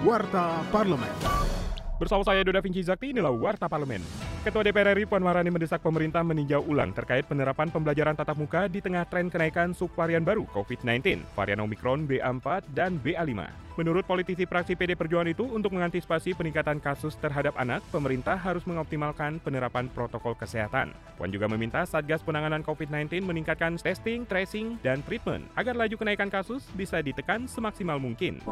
Warta Parlemen. Bersama saya Doda Vinci Zakti, inilah Warta Parlemen. Ketua DPR RI Puan Maharani mendesak pemerintah meninjau ulang terkait penerapan pembelajaran tatap muka di tengah tren kenaikan subvarian baru COVID-19, varian Omikron BA4 dan BA5. Menurut politisi praksi PD Perjuangan itu, untuk mengantisipasi peningkatan kasus terhadap anak, pemerintah harus mengoptimalkan penerapan protokol kesehatan. Puan juga meminta Satgas Penanganan COVID-19 meningkatkan testing, tracing, dan treatment agar laju kenaikan kasus bisa ditekan semaksimal mungkin.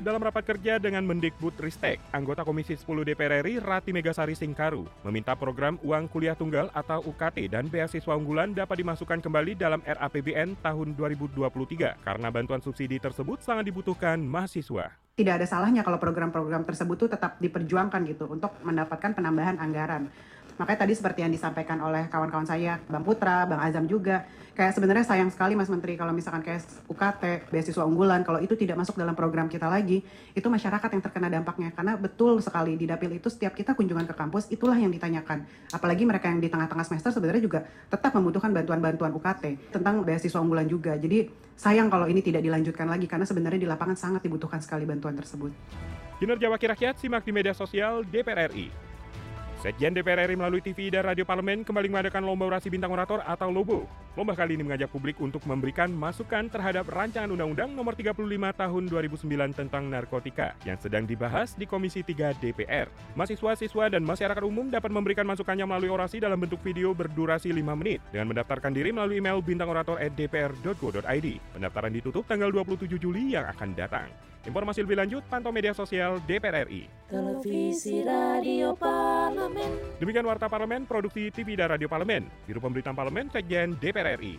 Dalam rapat kerja dengan Mendikbud Ristek, anggota Komisi 10 DPR RI Rati Megasari Singkaru meminta program uang kuliah tunggal atau UKT dan beasiswa unggulan dapat dimasukkan kembali dalam RAPBN tahun 2023 karena bantuan subsidi tersebut sangat dibutuhkan mahasiswa. Tidak ada salahnya kalau program-program tersebut tuh tetap diperjuangkan gitu untuk mendapatkan penambahan anggaran. Makanya tadi seperti yang disampaikan oleh kawan-kawan saya, Bang Putra, Bang Azam juga, kayak sebenarnya sayang sekali Mas Menteri kalau misalkan kayak UKT, beasiswa unggulan, kalau itu tidak masuk dalam program kita lagi, itu masyarakat yang terkena dampaknya. Karena betul sekali di Dapil itu setiap kita kunjungan ke kampus, itulah yang ditanyakan. Apalagi mereka yang di tengah-tengah semester sebenarnya juga tetap membutuhkan bantuan-bantuan UKT tentang beasiswa unggulan juga. Jadi sayang kalau ini tidak dilanjutkan lagi karena sebenarnya di lapangan sangat dibutuhkan sekali bantuan tersebut. Kinerja Wakil Rakyat simak di media sosial DPR RI. Sekjen DPR RI melalui TV dan Radio Parlemen kembali mengadakan Lomba Orasi Bintang Orator atau LOBO. Lomba kali ini mengajak publik untuk memberikan masukan terhadap rancangan Undang-Undang Nomor 35 Tahun 2009 tentang narkotika yang sedang dibahas di Komisi 3 DPR. Mahasiswa, siswa, dan masyarakat umum dapat memberikan masukannya melalui orasi dalam bentuk video berdurasi 5 menit dengan mendaftarkan diri melalui email bintangorator@dpr.go.id. Pendaftaran ditutup tanggal 27 Juli yang akan datang. Informasi lebih lanjut pantau media sosial DPR RI. Televisi Radio Parlemen. Demikian Warta Parlemen, Produksi TV dan Radio Parlemen. Biro Pemberitaan Parlemen, Sekjen DPR RI.